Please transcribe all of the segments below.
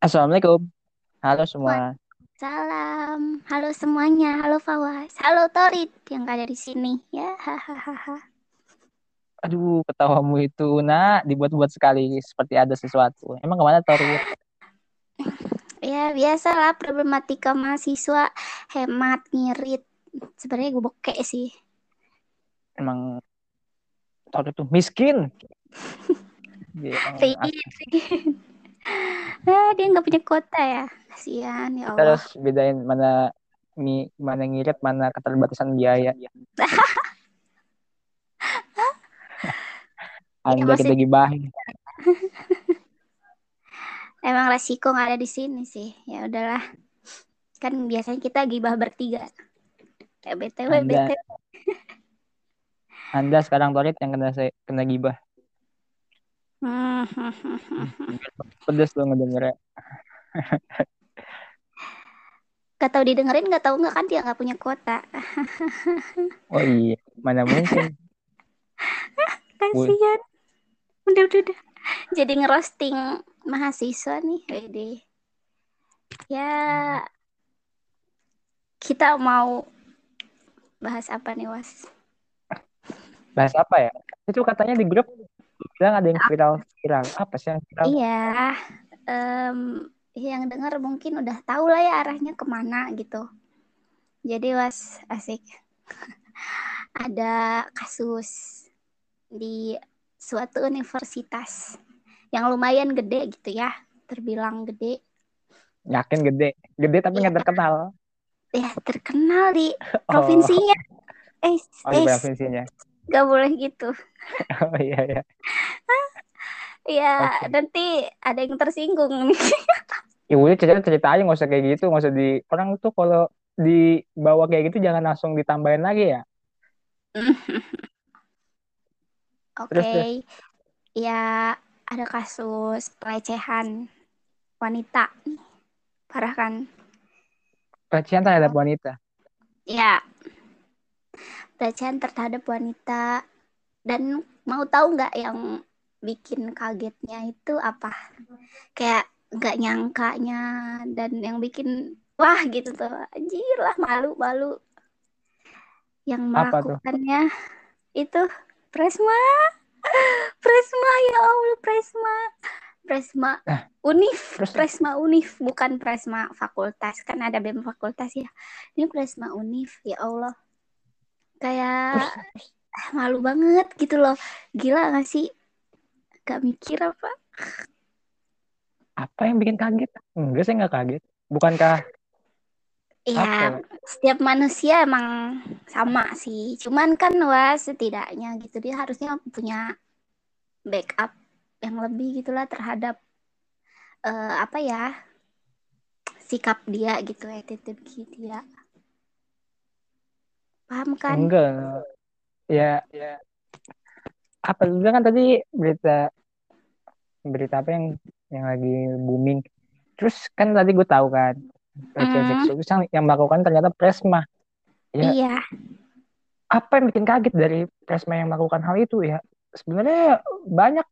Assalamualaikum. Halo semua. Salam, halo semuanya, halo Fawas, halo Torit yang ada di sini ya, hahaha. Aduh, ketawamu itu nak dibuat-buat sekali seperti ada sesuatu. Emang ke mana Torit? Ya biasalah problematika mahasiswa hemat ngirit. Sebenarnya gue bokek sih. Emang Torit tuh miskin. Dia Ah, dia nggak punya kota ya, kasihan ya Kita Allah. harus bedain mana mi, mana ngirit, mana keterbatasan biaya. Anda kita gibahin. Emang resiko nggak ada di sini sih. Ya udahlah. Kan biasanya kita gibah bertiga. Ya BTW, Anda- BTW. Anda sekarang Torit yang kena kena gibah. Hmm, hmm, hmm, hmm, hmm. Pedes lo ngedengernya. Gak tau didengerin, gak tau nggak kan dia nggak punya kuota. Oh iya, mana mungkin. Kasihan. Udah, udah, udah. Jadi ngerosting mahasiswa nih. Wede. Ya, kita mau bahas apa nih, Was? Bahas apa ya? Itu katanya di grup bilang ada yang viral-viral. Apa sih yang viral? Iya, em, yang dengar mungkin udah tahu lah ya arahnya ke mana gitu. Jadi was asik. Ada kasus di suatu universitas yang lumayan gede gitu ya, terbilang gede. Yakin gede. Gede tapi nggak Iya. terkenal. Ya terkenal di provinsinya. Eh, Oh, di eh, provinsinya. Gak boleh gitu. Oh iya iya. Ya Oke. nanti ada yang tersinggung nih. Ya udah cerita cerita aja nggak usah kayak gitu, nggak usah di orang tuh kalau dibawa kayak gitu jangan langsung ditambahin lagi ya. Oke, Terus, ya ada kasus pelecehan wanita, parah kan? Pelecehan terhadap wanita. Ya, pelecehan terhadap wanita dan mau tahu nggak yang bikin kagetnya itu apa? Kayak nggak nyangkanya dan yang bikin wah gitu tuh, anjir lah malu malu. Yang melakukannya itu Presma, Presma ya Allah Presma, Presma Ah, Unif, terus? Presma Unif bukan Presma Fakultas kan ada BEM Fakultas ya. Ini Presma Unif ya Allah. Kayak malu banget gitu loh. Gila gak sih? Gak mikir apa? apa yang bikin kaget? Enggak sih nggak kaget. Bukankah Ya, apa? setiap manusia emang sama sih. Cuman kan wah setidaknya gitu dia harusnya punya backup yang lebih gitulah terhadap eh, apa ya sikap dia gitu attitude dia. Paham kan? Enggak. Ya, ya. Apa lu kan tadi berita berita apa yang yang lagi booming. Terus kan tadi gue tahu kan pelecehan seksual yang, yang melakukan ternyata Presma. Ya, Iya, apa yang bikin kaget dari Presma yang melakukan hal itu ya? Sebenarnya banyak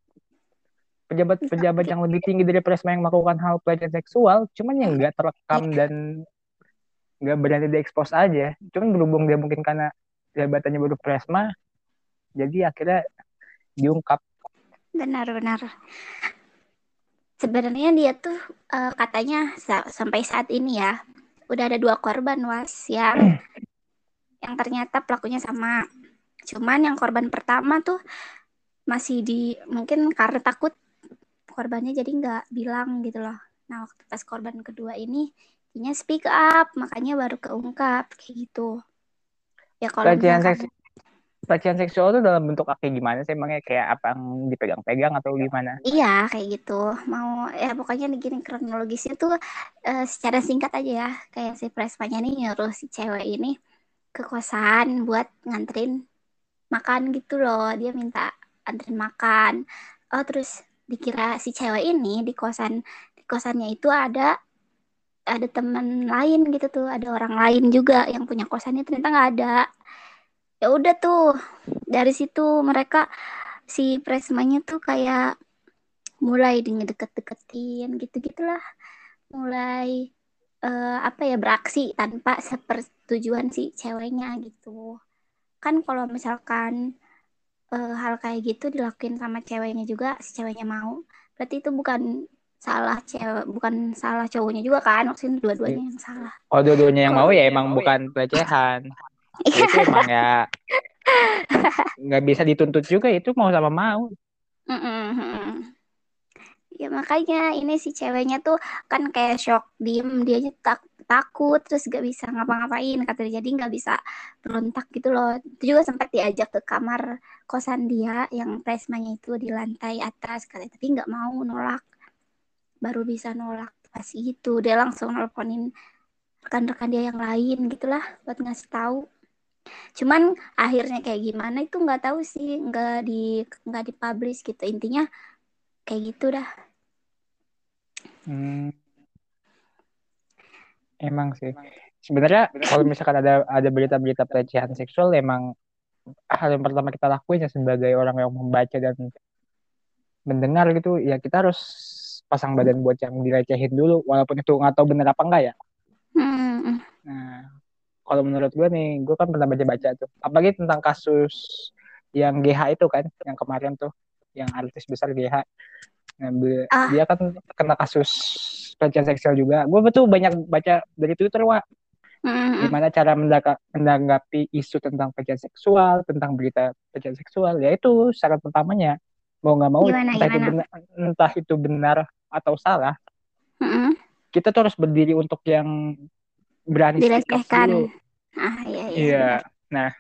pejabat-pejabat yang lebih tinggi dari Presma yang melakukan hal pelecehan seksual, cuman yang nggak terekam dan nggak berani diekspos aja. Cuman berhubung dia mungkin karena jabatannya baru Presma, jadi akhirnya diungkap. benar-benar. Sebenarnya dia tuh eh, katanya sa- sampai saat ini ya udah ada dua korban was yang yang ternyata pelakunya sama. Cuman yang korban pertama tuh masih di mungkin karena takut korbannya jadi nggak bilang gitu loh. Nah waktu pas korban kedua ini dia speak up makanya baru keungkap kayak gitu. Ya kalau Pelecehan misalkan seks pelecehan seksual itu dalam bentuk kayak gimana sih? Emangnya kayak apa yang dipegang-pegang atau gimana? Iya, kayak gitu. Mau ya pokoknya gini kronologisnya tuh eh, secara singkat aja ya. Kayak si Presmanya nih nyuruh si cewek ini ke kosan buat nganterin makan gitu loh. Dia minta anterin makan. Oh, terus dikira si cewek ini di kosan di kosannya itu ada ada teman lain gitu tuh, ada orang lain juga yang punya kosannya ternyata nggak ada. Ya udah tuh dari situ mereka si Presmanya tuh kayak mulai di ngedeket-deketin gitu-gitulah mulai uh, apa ya beraksi tanpa sepersetujuan si ceweknya gitu kan kalau misalkan uh, hal kayak gitu dilakuin sama ceweknya juga si ceweknya mau berarti itu bukan salah cewek bukan salah cowoknya juga kan maksudnya dua-duanya yang salah. Oh dua-duanya yang mau ya emang bukan pelecehan. Itu emang ya nggak bisa dituntut juga itu mau sama mau. Ya makanya ini si ceweknya tuh kan kayak shock diem dia tak takut terus gak bisa ngapa-ngapain kata dia. Jadi nggak bisa berontak gitu loh. Itu juga sempat diajak ke kamar kosan dia yang plasmanya itu di lantai atas katanya. Tapi nggak mau nolak baru bisa nolak pas itu. Dia langsung nelponin rekan-rekan dia yang lain gitulah buat ngasih tahu. Cuman akhirnya kayak gimana itu nggak tahu sih nggak di nggak dipublish gitu. Intinya kayak gitu dah. Hmm. emang sih. Sebenarnya kalau misalkan ada ada berita-berita pelecehan seksual emang hal yang pertama kita lakuin ya sebagai orang yang membaca dan mendengar gitu ya kita harus pasang badan buat yang direcehin dulu walaupun itu nggak tahu bener apa enggak ya hmm. nah kalau menurut gue nih gue kan pernah baca-baca tuh apalagi tentang kasus yang GH itu kan yang kemarin tuh yang artis besar GH nah, ah. dia kan kena kasus pelecehan seksual juga gue betul banyak baca dari Twitter wah Mm-hmm. Gimana cara menanggapi isu tentang pelecehan seksual, tentang berita pelecehan seksual, ya itu syarat pertamanya mau nggak mau gimana, entah gimana? itu benar entah itu benar atau salah mm-hmm. kita tuh harus berdiri untuk yang berani dulu. Ah iya iya, iya. nah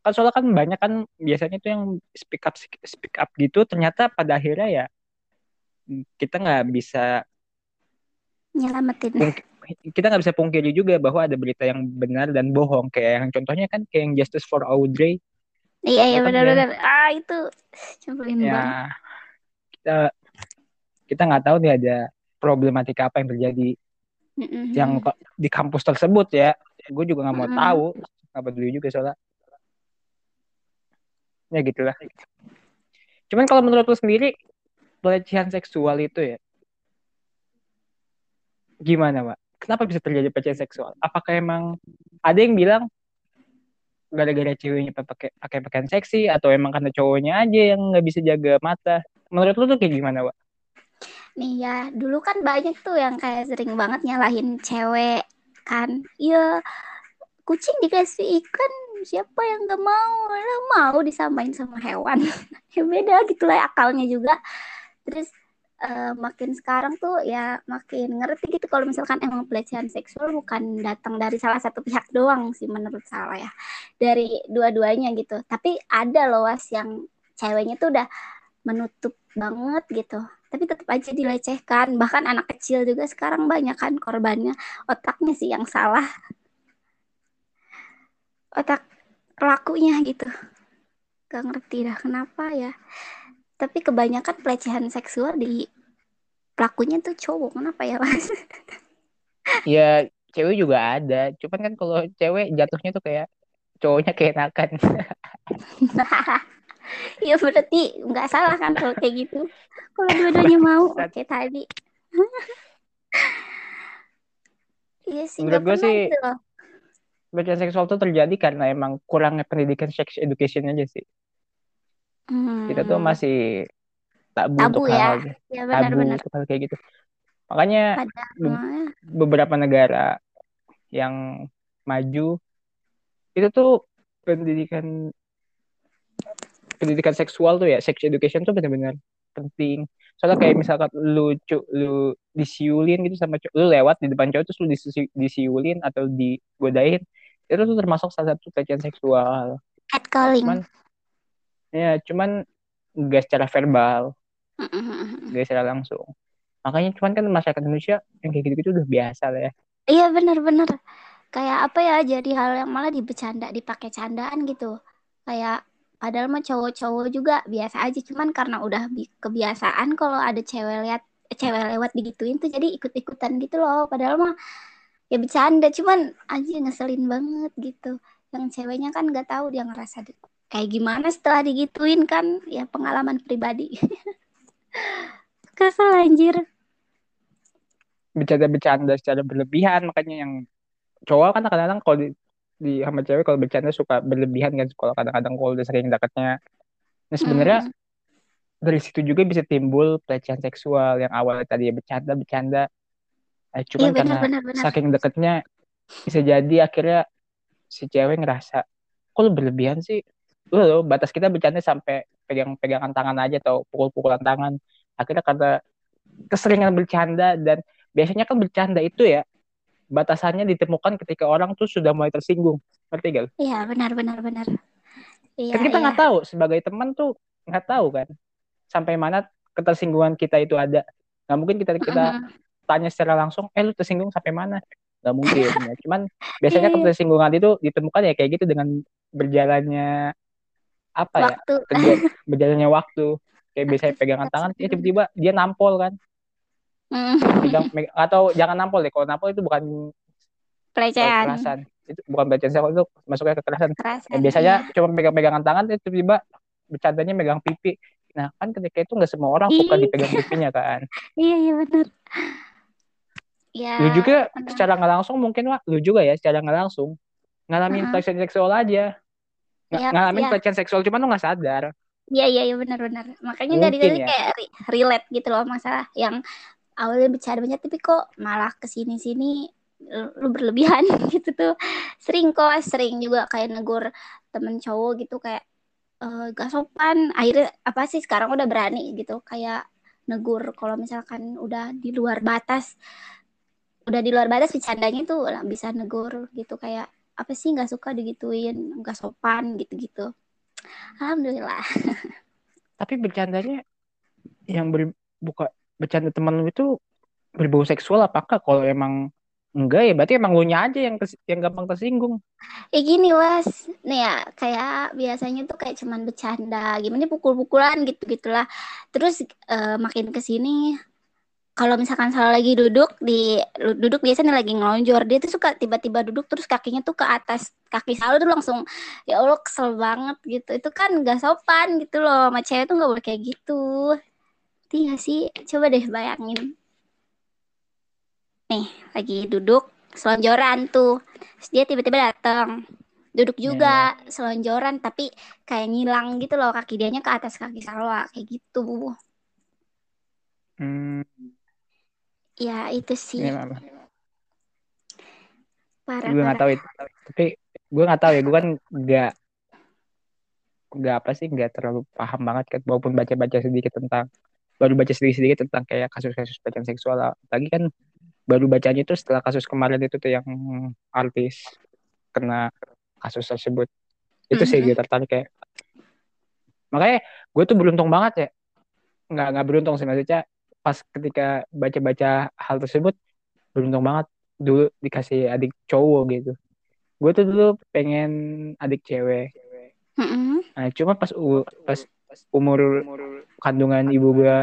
kan soalnya kan banyak kan biasanya tuh yang speak up speak up gitu ternyata pada akhirnya ya kita nggak bisa nyelamatin. kita nggak bisa pungkiri juga bahwa ada berita yang benar dan bohong. Kayak yang contohnya kan kayak yang Justice for Audrey. Iya iya benar-benar ah itu. Ya, banget. kita kita nggak tahu nih ada problematika apa yang terjadi mm-hmm. yang di kampus tersebut ya gue juga nggak mau mm-hmm. tahu nggak peduli juga soalnya ya gitulah cuman kalau menurut lo sendiri pelecehan seksual itu ya gimana pak kenapa bisa terjadi pelecehan seksual apakah emang ada yang bilang gara-gara ceweknya pakai pakai pakaian seksi atau emang karena cowoknya aja yang nggak bisa jaga mata menurut lu tuh kayak gimana Wak? Nih ya dulu kan banyak tuh yang kayak sering banget nyalahin cewek kan. Iya kucing dikasih ikan siapa yang gak mau? Lo mau disamain sama hewan. Ya beda gitu lah akalnya juga. Terus uh, makin sekarang tuh ya makin ngerti gitu kalau misalkan emang pelecehan seksual bukan datang dari salah satu pihak doang sih menurut saya. Ya dari dua-duanya gitu. Tapi ada loh was yang ceweknya tuh udah menutup banget gitu tapi tetap aja dilecehkan. Bahkan anak kecil juga sekarang banyak kan korbannya. Otaknya sih yang salah. Otak pelakunya gitu. Gak ngerti dah kenapa ya. Tapi kebanyakan pelecehan seksual di pelakunya tuh cowok. Kenapa ya mas? Ya cewek juga ada. Cuman kan kalau cewek jatuhnya tuh kayak cowoknya kayak nakan ya berarti nggak salah kan kalau kayak gitu. Kalau dua-duanya mau oke okay, tadi. Iya sih menurut gue sih gitu seksual itu terjadi karena emang kurangnya pendidikan sex education aja sih. Hmm. kita tuh masih tabu, tabu untuk ya. hal ya, benar, tabu benar. untuk hal kayak gitu. Makanya be beberapa negara yang maju itu tuh pendidikan pendidikan seksual tuh ya sex education tuh benar-benar penting. Soalnya kayak misalkan lu cu, lu disiulin gitu sama cu, lu lewat di depan cowok terus lu disi, disiulin atau digodain itu tuh termasuk salah satu pelecehan seksual. Catcalling. Cuman ya cuman gak secara verbal. Gak secara langsung. Makanya cuman kan masyarakat Indonesia yang kayak gitu-gitu udah biasa lah ya. Iya benar-benar kayak apa ya jadi hal yang malah dibecanda dipakai candaan gitu. Kayak Padahal mah cowok-cowok juga biasa aja, cuman karena udah kebiasaan kalau ada cewek lihat cewek lewat digituin tuh jadi ikut-ikutan gitu loh. Padahal mah ya bercanda, cuman aja ngeselin banget gitu. Yang ceweknya kan nggak tahu dia ngerasa kayak gimana setelah digituin kan, ya pengalaman pribadi. Kesel anjir. bercanda-bercanda secara berlebihan makanya yang cowok kan kadang-kadang kalau di sama cewek kalau bercanda suka berlebihan kan kalau kadang-kadang kalau udah sering dekatnya nah sebenarnya Hmm. dari situ juga bisa timbul pelecehan seksual yang awalnya tadi ya bercanda bercanda eh, Iya cuman benar karena benar benar. saking deketnya bisa jadi akhirnya si cewek ngerasa kok lu berlebihan sih lu loh batas kita bercanda sampai pegang-pegangan tangan aja atau pukul-pukulan tangan akhirnya karena keseringan bercanda dan biasanya kan bercanda itu ya batasannya ditemukan ketika orang tuh sudah mulai tersinggung ngerti gak? Iya benar benar benar. Iya kan kita iya. nggak tahu sebagai teman tuh nggak tahu kan sampai mana ketersinggungan kita itu ada nggak mungkin kita kita Mm-mm. tanya secara langsung eh lu tersinggung sampai mana nggak mungkin ya. cuman biasanya Iya, iya. ketersinggungan itu ditemukan ya kayak gitu dengan berjalannya apa ya Waktu. terja- berjalannya waktu kayak biasanya pegangan tangan ya tiba-tiba dia nampol kan Mm. meg- atau jangan nampol deh kalau nampol itu bukan uh, Pelecehan. kekerasan itu bukan pelecehan seksual itu masuknya kekerasan Kekerasan. Ya, biasanya iya. cuma pegang-pegangan tangan itu tiba-tiba bercandanya megang pipi nah kan ketika itu nggak semua orang suka dipegang pipinya kan Iya iya benar. Ya. lu juga benar. secara nggak langsung mungkin wah lu juga ya secara nggak langsung ngalamin Mm-mm. pelecehan seksual aja Ng- Iya, ngalamin iya. pelecehan seksual cuman lu nggak sadar Iya iya iya benar-benar. Makanya dari Mungkin tadi ya. kayak re- relate gitu loh masalah yang awalnya bercanda banyak tapi kok malah ke sini sini lu berlebihan gitu tuh. Sering kok sering juga kayak negur temen cowok gitu kayak eh gak sopan. Akhirnya apa sih sekarang udah berani gitu kayak negur kalau misalkan udah di luar batas udah di luar batas bercandanya tuh lah bisa negur gitu kayak apa sih nggak suka digituin nggak sopan gitu-gitu alhamdulillah tapi bercandanya yang ber, buka bercanda teman lu itu berbau seksual apakah kalau emang enggak ya berarti emang lu nya aja yang yang gampang tersinggung Eh gini was, nih ya kayak biasanya tuh kayak cuman bercanda, gimana pukul-pukulan gitu gitulah. Terus eh, makin ke sini, kalau misalkan salah lagi duduk di duduk biasanya lagi ngelonjor, dia tuh suka tiba-tiba duduk terus kakinya tuh ke atas kaki selalu tuh langsung ya Allah kesel banget gitu. Itu kan gak sopan gitu loh, sama tuh nggak boleh kayak gitu. Iya sih, coba deh bayangin. Nih lagi duduk selonjoran tuh, Terus dia tiba-tiba datang duduk juga selonjoran tapi kayak ngilang gitu loh kaki dianya ke atas kaki Salwa kayak gitu. Hmm, ya itu sih. Mama parah gue nggak parah. tahu itu. Tapi gue nggak tahu ya gue kan nggak nggak apa sih nggak terlalu paham banget kan walaupun baca-baca sedikit tentang baru baca sedikit-sedikit tentang kayak kasus-kasus pelecehan seksual. Lagi kan baru bacanya itu setelah kasus kemarin itu tuh yang artis kena kasus tersebut. Itu sih Mhm. gue tertarik kayak. Makanya gue tuh beruntung banget ya. Nggak nggak beruntung sih. Maksudnya pas ketika baca-baca hal tersebut beruntung banget. Dulu dikasih adik cowok gitu. Gue tuh dulu pengen adik cewek. Mm-mm. nah cuma pas pas umur kandungan ibu gue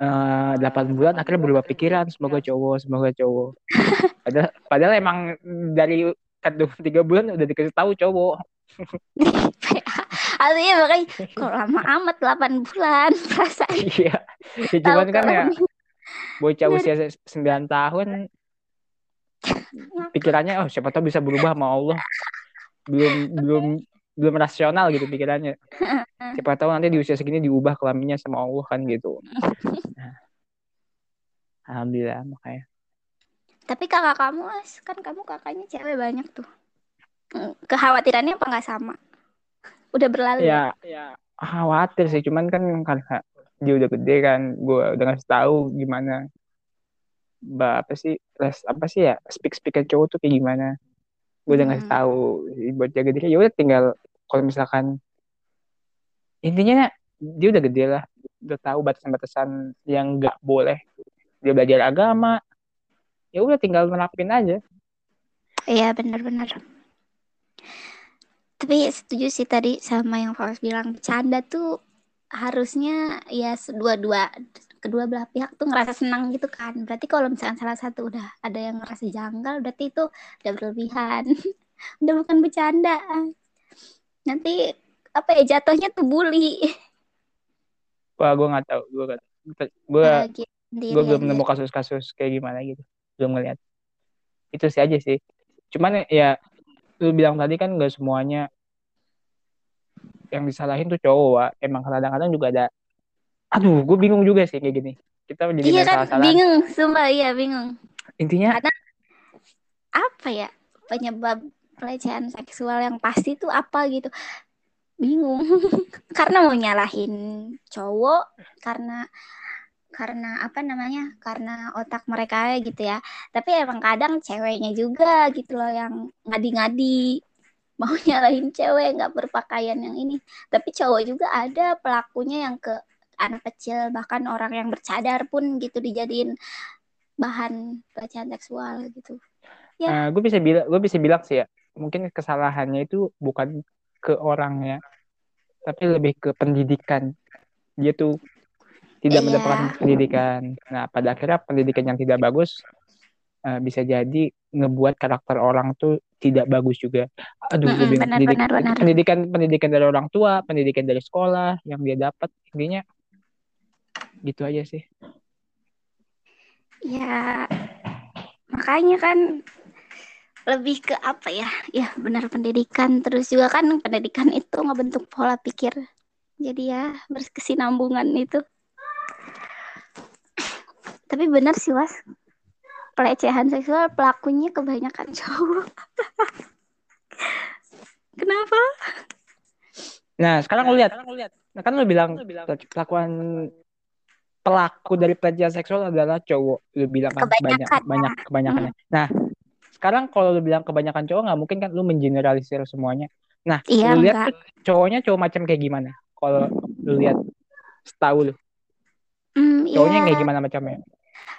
eh, 8 bulan akhirnya berubah pikiran semoga cowok semoga cowok. Padahal padahal emang dari kandungan tiga bulan udah dikasih tahu cowok. Artinya makanya kok lama amat 8 bulan perasaan. Iya ya, cuman kan ya bocah Dari- usia 9 tahun pikirannya oh siapa tahu bisa berubah sama Allah. Belum belum belum rasional gitu pikirannya. Siapa tahu nanti di usia segini diubah kelaminnya sama Allah kan gitu. Nah, alhamdulillah makanya. Tapi kakak kamu As, kan kamu kakaknya cewek banyak tuh. Kekhawatirannya apa nggak sama? Udah berlalu. Ya khawatir sih. Cuman kan karena dia udah gede kan gue udah ngasih tahu gimana. Mbak apa sih les apa sih ya speak speaker cowok tuh kayak gimana gue udah ngasih Hmm. tahu buat jaga diri. Ya udah tinggal kalau misalkan intinya dia udah gede lah. Udah tahu batasan-batasan yang nggak boleh dia belajar agama. Ya udah tinggal nerapin aja. Iya benar-benar. Tapi setuju sih tadi sama yang Faus bilang. Bercanda tuh harusnya ya dua-dua kedua belah pihak tuh ngerasa senang gitu kan. Berarti kalau misalkan salah satu udah ada yang ngerasa janggal, berarti itu udah berlebihan. udah bukan bercanda. Nanti apa ya jatuhnya tuh bully. wah gue nggak tahu gue gue Nah, gitu. gue belum nemu kasus-kasus kayak gimana gitu belum ngeliat itu sih aja sih cuman ya lu bilang tadi kan gak semuanya yang disalahin tuh cowok emang kadang-kadang juga ada aduh gue bingung juga sih kayak gini. Kita jadi iya kan salah bingung sumpah iya bingung. Intinya karena apa ya penyebab pelecehan seksual yang pasti tuh apa gitu. Bingung. Karena mau nyalahin cowok karena karena apa namanya karena otak mereka gitu ya. Tapi emang kadang ceweknya juga gitu loh yang ngadi-ngadi mau nyalahin cewek nggak berpakaian yang ini. Tapi cowok juga ada pelakunya yang ke anak kecil bahkan orang yang bercadar pun gitu dijadiin bahan pelecehan seksual gitu ya uh, eh, gue bisa bilang gue bisa bilang sih ya mungkin kesalahannya itu bukan ke orangnya tapi lebih ke pendidikan dia tuh tidak iya. mendapatkan pendidikan. Nah, pada akhirnya pendidikan yang tidak bagus uh, bisa jadi ngebuat karakter orang tuh tidak bagus juga. Aduh, mm -hmm, benar, pendidik, benar, benar. pendidikan pendidikan dari orang tua, pendidikan dari sekolah yang dia dapat intinya gitu aja sih. Ya, makanya kan lebih ke apa ya? Ya benar pendidikan. Terus juga kan pendidikan itu ngebentuk pola pikir. Jadi ya berkesinambungan itu. Tapi benar sih was pelecehan seksual pelakunya kebanyakan cowok. Kenapa? Nah sekarang lu lihat. Nah, kan lu bilang, pelakuan pelaku dari pelecehan seksual adalah cowok. Lu bilang kan banyak banyak kebanyakannya hmm. nah sekarang kalau lu bilang kebanyakan cowok nggak mungkin kan lu mengeneralisir semuanya. Nah iya, lu lihat cowoknya cowok macam kayak gimana? Kalau lu lihat setahu lu. Mm, cowoknya yeah. kayak gimana macamnya?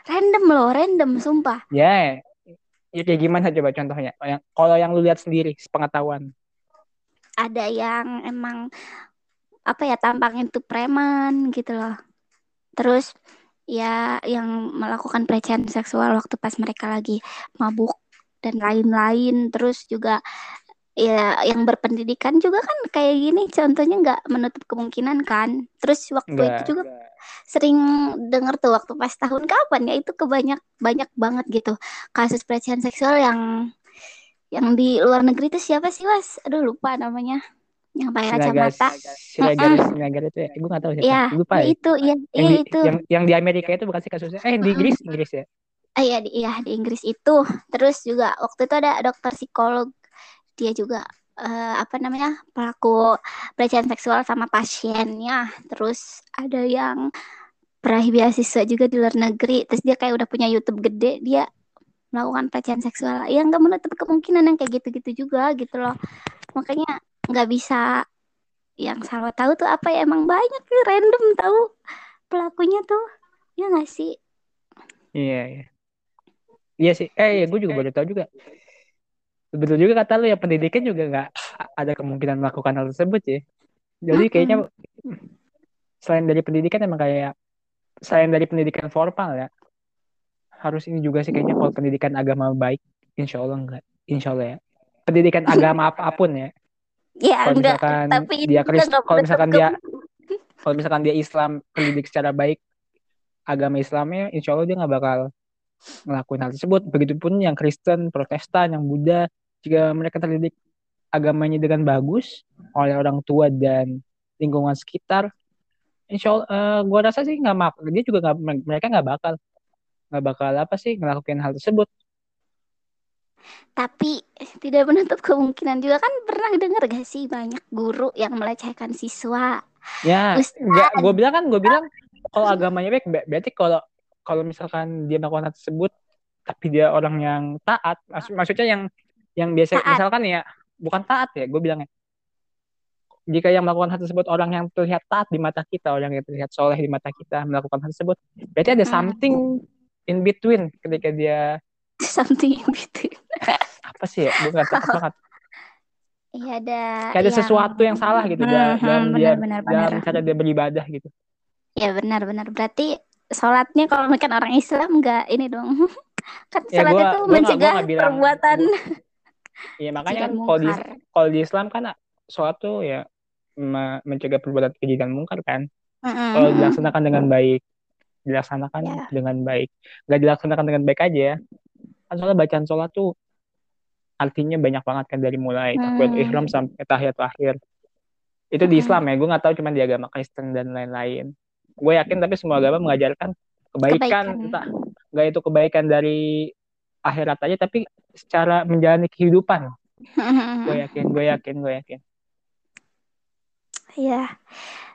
Random loh random sumpah. Ya yeah. ya kayak gimana coba contohnya? Yang kalau yang lu lihat sendiri sepengetahuan. Ada yang emang apa ya tampangnya tuh preman gitu loh terus ya yang melakukan pelecehan seksual waktu pas mereka lagi mabuk dan lain-lain. Terus juga ya yang berpendidikan juga kan kayak gini contohnya nggak menutup kemungkinan kan. Terus waktu Enggak. itu juga sering dengar tuh waktu pas tahun kapan ya itu kebanyak banyak banget gitu kasus pelecehan seksual yang yang di luar negeri itu siapa sih was aduh lupa namanya yang pakai kacamata. Siregar Siregar itu ya? Gue gak tahu siapa. Ya, lupa ya itu ya, yang, iya, itu. yang yang di Amerika itu bukan sih kasusnya? Eh di Inggris Inggris ya? Ah, iya, di, iya di Inggris itu. Terus juga waktu itu ada dokter psikolog. Dia juga uh, apa namanya pelaku pelecehan seksual sama pasiennya. Terus ada yang peraih beasiswa juga di luar negeri. Terus dia kayak udah punya YouTube gede dia melakukan pelecehan seksual. Yang nggak menutup kemungkinan yang kayak gitu-gitu juga gitu loh. Makanya nggak bisa. Yang salah tahu tuh apa ya? Emang banyak tuh random tahu pelakunya tuh. Ya nggak sih? Iya iya. Iya sih. Eh ya gue juga baru tahu juga. Betul juga kata lu ya pendidikan juga nggak ada kemungkinan melakukan hal tersebut ya jadi kayaknya selain dari pendidikan emang kayak selain dari pendidikan formal ya harus ini juga sih kayaknya kalau pendidikan agama baik insya Allah enggak insya Allah ya. Pendidikan agama apa pun ya ya kalau misalkan tapi dia Kristen kalau misalkan dia kalau misalkan dia Islam pendidik secara baik agama Islamnya insya Allah dia nggak bakal ngelakuin hal tersebut begitupun yang Kristen Protestan yang Buddha jika mereka terdidik agamanya dengan bagus oleh orang tua dan lingkungan sekitar, insya Allah, uh, eh, gue rasa sih nggak mak, dia juga nggak, mereka nggak bakal, nggak bakal apa sih ngelakuin hal tersebut. Tapi tidak menutup kemungkinan juga kan pernah dengar gak sih banyak guru yang melecehkan siswa. Ya, nggak, gue bilang kan, gue bilang kalau agamanya baik, berarti kalau kalau misalkan dia melakukan hal tersebut, tapi dia orang yang taat, maksud, maksudnya yang yang biasa taat. misalkan ya bukan taat ya gue bilangnya jika yang melakukan hal tersebut orang yang terlihat taat di mata kita orang yang terlihat soleh di mata kita melakukan hal tersebut berarti ada hmm. something in between ketika dia something in between apa sih ya gue nggak tahu banget Iya ada. Kayak ada yang... sesuatu yang salah gitu hmm, dalam, hmm, dia benar, dalam cara dia beribadah gitu. Ya benar benar berarti sholatnya kalau mungkin orang Islam nggak ini dong. kan ya, sholat gua, itu gua mencegah gak, gua bilang, perbuatan. Iya makanya kan kalau di kalau di Islam kan suatu ya mencegah perbuatan keji dan mungkar kan. Mm-hmm. Kalau dilaksanakan dengan baik. dilaksanakan Ya. dengan baik nggak dilaksanakan dengan baik aja ya kan soalnya bacaan sholat tuh artinya banyak banget kan dari mulai Hmm. ihram sampai tahiyatul akhir itu di Mm-mm. Islam ya gue nggak tahu cuma di agama Kristen dan lain-lain gue yakin tapi semua agama mengajarkan kebaikan, Kebaikan. entah nggak itu kebaikan dari akhirat aja tapi secara menjalani kehidupan gue yakin gue yakin gue yakin Ya,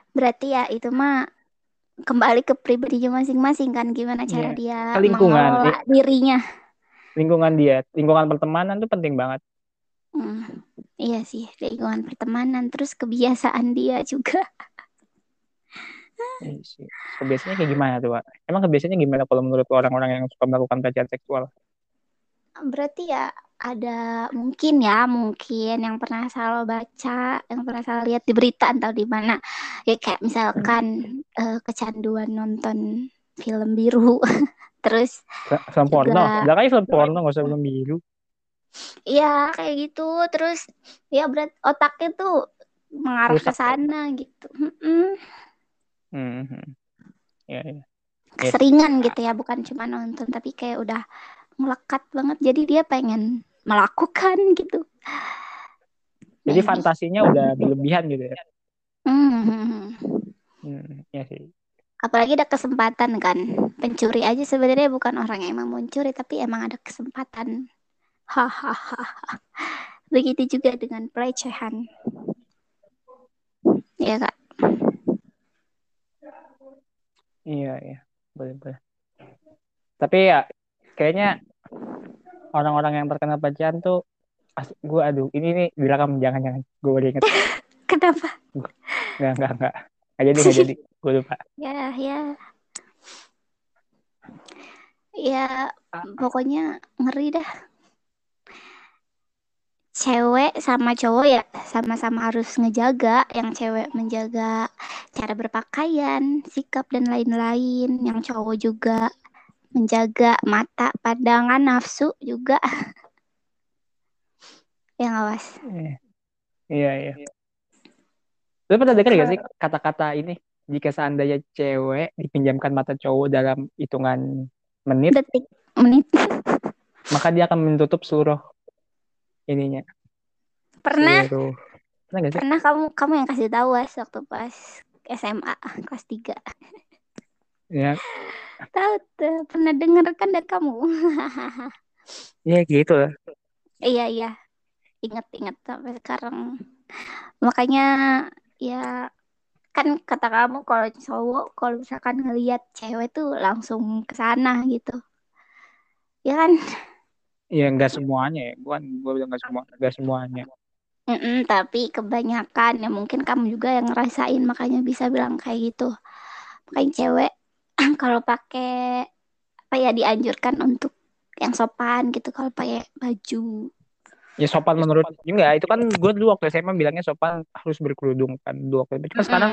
berarti ya itu mah kembali ke pribadinya masing-masing kan gimana cara Iya. dia Ke lingkungan. mengelola dirinya. Lingkungan dia lingkungan pertemanan tuh penting banget Hmm, iya sih, lingkungan pertemanan terus kebiasaan dia juga. Iya kebiasaannya kayak gimana tuh Pak? emang kebiasaannya gimana kalau menurut orang-orang yang suka melakukan pelecehan seksual Berarti ya ada mungkin ya, mungkin yang pernah saya baca, yang pernah saya lihat di berita atau di mana. Ya kayak misalkan eh, kecanduan nonton film biru. Terus film porno udah kayak film porno nggak usah film biru ya kayak gitu. Terus ya berat otaknya tuh mengarah ke Rusak. sana gitu. Mm-mm. Mhm. ya ya Keseringan gitu ya, bukan cuma nonton tapi kayak udah ngelekat banget. Jadi dia pengen melakukan gitu. jadi Nah, fantasinya udah berlebihan gitu ya Hmm. Hmm, ya sih Apalagi ada kesempatan kan. Pencuri aja sebenarnya bukan orang yang emang mencuri, tapi emang ada kesempatan. Hahaha. Begitu juga dengan pelecehan. Iya kak. Iya, iya. Boleh, boleh. Tapi ya, kayaknya orang-orang yang terkena pelecehan tuh, gue aduh, ini nih direkam jangan-jangan. Gue baru inget. Kenapa? Enggak, enggak, enggak. Nggak jadi, nggak jadi. Gue lupa. Ya, ya. Ya, pokoknya ngeri dah. Cewek sama cowok ya sama-sama harus ngejaga. Yang cewek menjaga cara berpakaian, sikap dan lain-lain. Yang cowok juga menjaga mata, pandangan, nafsu juga. ya nggak was? Iya, iya. Lu pernah denger gak sih kata-kata ini? Jika seandainya cewek dipinjamkan mata cowok dalam hitungan menit, Detik, menit. maka dia akan menutup seluruh ininya. Pernah? Seluruh. Pernah gak sih? Pernah kamu kamu yang kasih tahu was waktu pas SMA kelas 3. Ya, Tahu tuh, pernah dengar kan dari kamu. ya gitu lah. iya, iya. Ingat-ingat sampai sekarang. Makanya ya kan kata kamu kalau cowok kalau misalkan ngelihat cewek tuh langsung ke sana gitu. Ya kan? Ya nggak semuanya ya. Gue gue bilang nggak semua, nggak semuanya. Mm-mm, tapi kebanyakan ya mungkin kamu juga yang ngerasain makanya bisa bilang kayak gitu. Makanya cewek kalau pakai apa ya dianjurkan untuk yang sopan gitu kalau pakai baju. Ya sopan menurut enggak itu kan gue dulu waktu SMA bilangnya sopan harus berkerudung kan dulu waktu itu. Cuma sekarang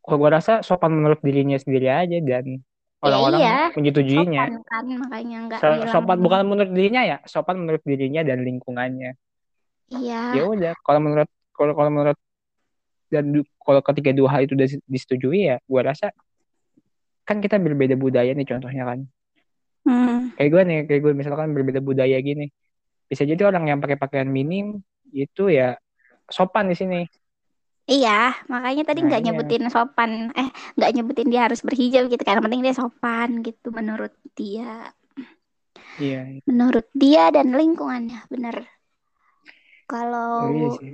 kalau gue rasa sopan menurut dirinya sendiri aja dan orang-orang iya. menyetujuinya. sopan kan makanya nggak So- sopan bukan menurut dirinya ya, sopan menurut dirinya dan lingkungannya. iya Ya udah, kalau menurut kalau kalau menurut dan kalau ketiga dua hal itu udah disetujui ya, gue rasa kan kita berbeda budaya nih contohnya kan. Hmm, Kayak gue nih, kayak gue misalkan berbeda budaya gini. Bisa jadi orang yang pakai pakaian minim itu ya sopan di sini. iya makanya tadi Nah, nggak iya. nyebutin sopan eh nggak nyebutin dia harus berhijab gitu karena penting dia sopan gitu menurut dia Iya, menurut dia dan lingkungannya bener oh, iya kalau sih.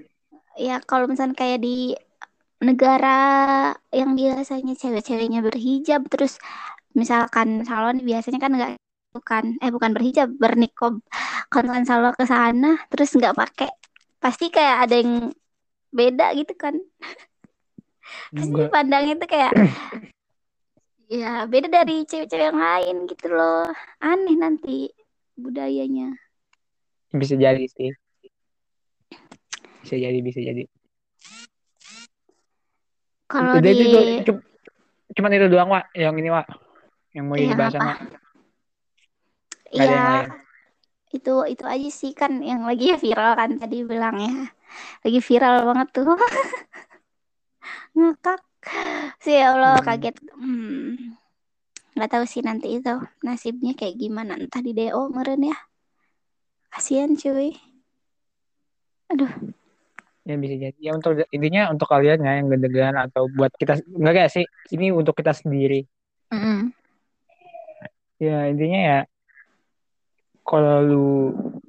ya kalau misalnya kayak di negara yang biasanya cewek-ceweknya berhijab terus misalkan salon biasanya kan nggak bukan eh bukan berhijab bernikob misalkan salon ke sana terus nggak pakai pasti kayak ada yang beda gitu kan pasti dipandang itu kayak ya beda dari cewek-cewek yang lain gitu loh aneh nanti budayanya Bisa jadi sih. Bisa jadi, bisa jadi. kalau itu, di tuh, cu- cuman itu doang, Wak. Yang ini, Wak. Yang mau Yang dibahas sama. Yang ya itu itu aja sih. Kan yang lagi ya viral kan tadi bilangnya. Lagi viral banget tuh. Ngakak. Sih ya Allah Hmm. kaget. Hmm. nggak tahu sih nanti itu nasibnya kayak gimana. Entah di DO meren ya. Kasihan cuy. Aduh. Ya bisa jadi. Ya untuk intinya untuk kalian ya yang gendegan atau buat kita enggak kayak sih? Ini untuk kita sendiri. Mm-mm. ya intinya ya kalau lu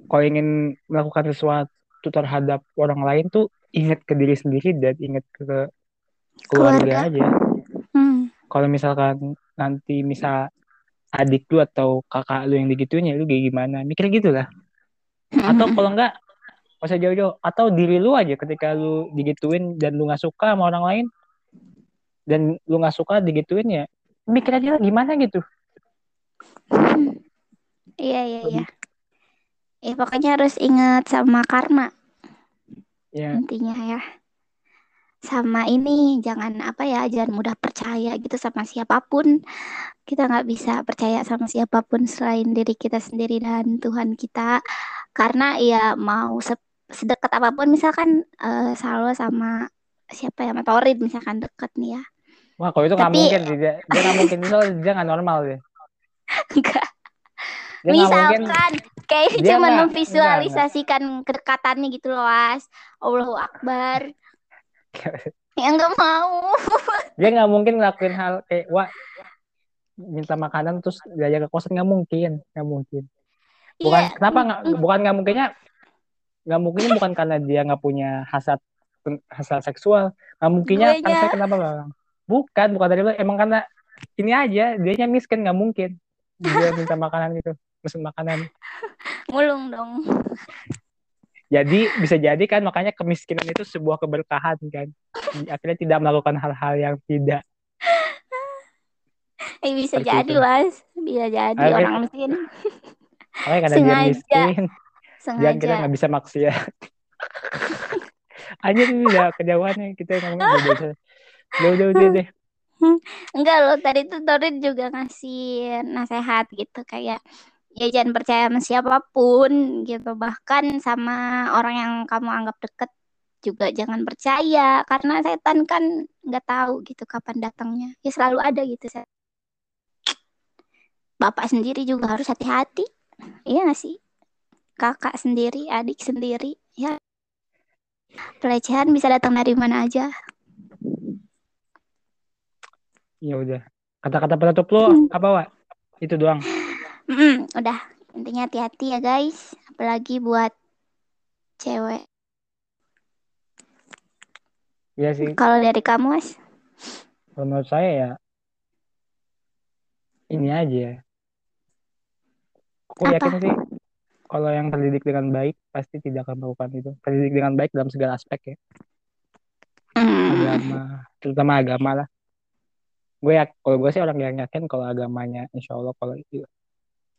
kalau ingin melakukan sesuatu terhadap orang lain tuh ingat ke diri sendiri dan ingat ke keluarga, Keluarga. aja. Hmm. kalau misalkan nanti misal adik lu atau kakak lu yang digituin ya lu kayak gimana? Mikir gitu lah atau kalau enggak nggak usah jauh-jauh. Atau diri lu aja ketika lu digituin dan lu nggak suka sama orang lain dan lu nggak suka digituin ya mikir aja lah gimana gitu Iya iya iya. Ya pokoknya harus ingat sama karma ya intinya ya. Sama ini jangan apa ya, jangan mudah percaya gitu sama siapa pun. Kita nggak bisa percaya sama siapa pun selain diri kita sendiri dan Tuhan kita. Karena ya mau se- sedekat apa pun misalkan eh, Salwa sama siapa ya, sama Torid misalkan deket nih ya. wah kalau itu nggak Tapi- mungkin dia nggak mungkin misal dia nggak normal deh Enggak. dia nggak mungkin. Misalkan kayak Dia cuma memvisualisasikan kedekatannya gitu loh, Was. Allahu Akbar. Ya nggak mau. dia nggak mungkin ngelakuin hal kayak wah minta makanan terus gaya ke kosan. Nggak mungkin nggak mungkin. Bukan Iya. kenapa nggak bukan nggak mungkinnya nggak mungkinnya bukan karena dia nggak punya hasrat hasrat seksual. Nggak mungkinnya saya kenapa bang bukan bukan dari lu emang karena ini aja dianya miskin. Nggak mungkin. Dia minta makanan gitu pesen makanan Mulung dong. jadi bisa jadi kan makanya kemiskinan itu sebuah keberkahan kan akhirnya tidak melakukan hal-hal yang tidak Eh bisa Seperti jadi, itu. Was. Bisa jadi Oke. orang miskin makanya karena dia Sengaja. miskin jangan kita sengaja. nggak bisa maksiat aja ini udah kejauhannya kita ngomongin udah udah udah udah, udah deh Enggak loh, tadi tuh Torid juga ngasih nasehat gitu kayak ya jangan percaya sama siapa pun gitu. Bahkan sama orang yang kamu anggap deket juga jangan percaya karena setan kan nggak tahu gitu kapan datangnya. Ya selalu ada gitu. Set. Bapak sendiri juga harus hati-hati. Iya nggak sih? Kakak sendiri, adik sendiri, ya. Pelecehan bisa datang dari mana aja. ya udah kata-kata penutup lo Hmm. apa wa itu doang Mm, udah. Intinya hati-hati ya guys. Apalagi buat cewek. Ya sih. Kalau dari kamu mas? Kalau menurut saya ya ini aja. Aku Apa? yakin sih kalau yang terdidik dengan baik pasti tidak akan melakukan itu. Terdidik dengan baik dalam segala aspek ya. Mm, agama terutama agama lah. Gue ya kalau gue sih orang yang yakin kalau agamanya insya Allah kalau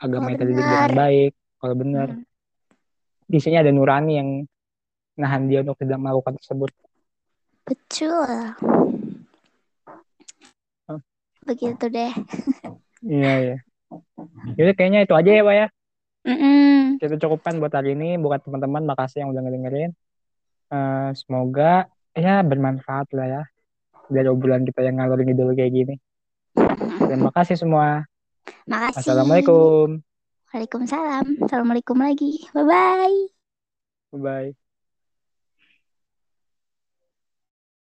Kalau terdidik benar. dengan baik kalau benar. Mm. di sini ada nurani yang nahan dia untuk tidak melakukan tersebut. Betul. Oh. begitu deh. Iya iya. Jadi kayaknya itu aja ya pak ya. Mm-mm. kita cukupkan buat hari ini. Buat teman-teman makasih yang udah ngedengerin. Eh, semoga ya bermanfaat lah ya. Dari obrolan kita yang ngalor ngidul kayak gini. Terima kasih semua makasih. Assalamualaikum. Waalaikumsalam. Assalamualaikum lagi. Bye bye bye bye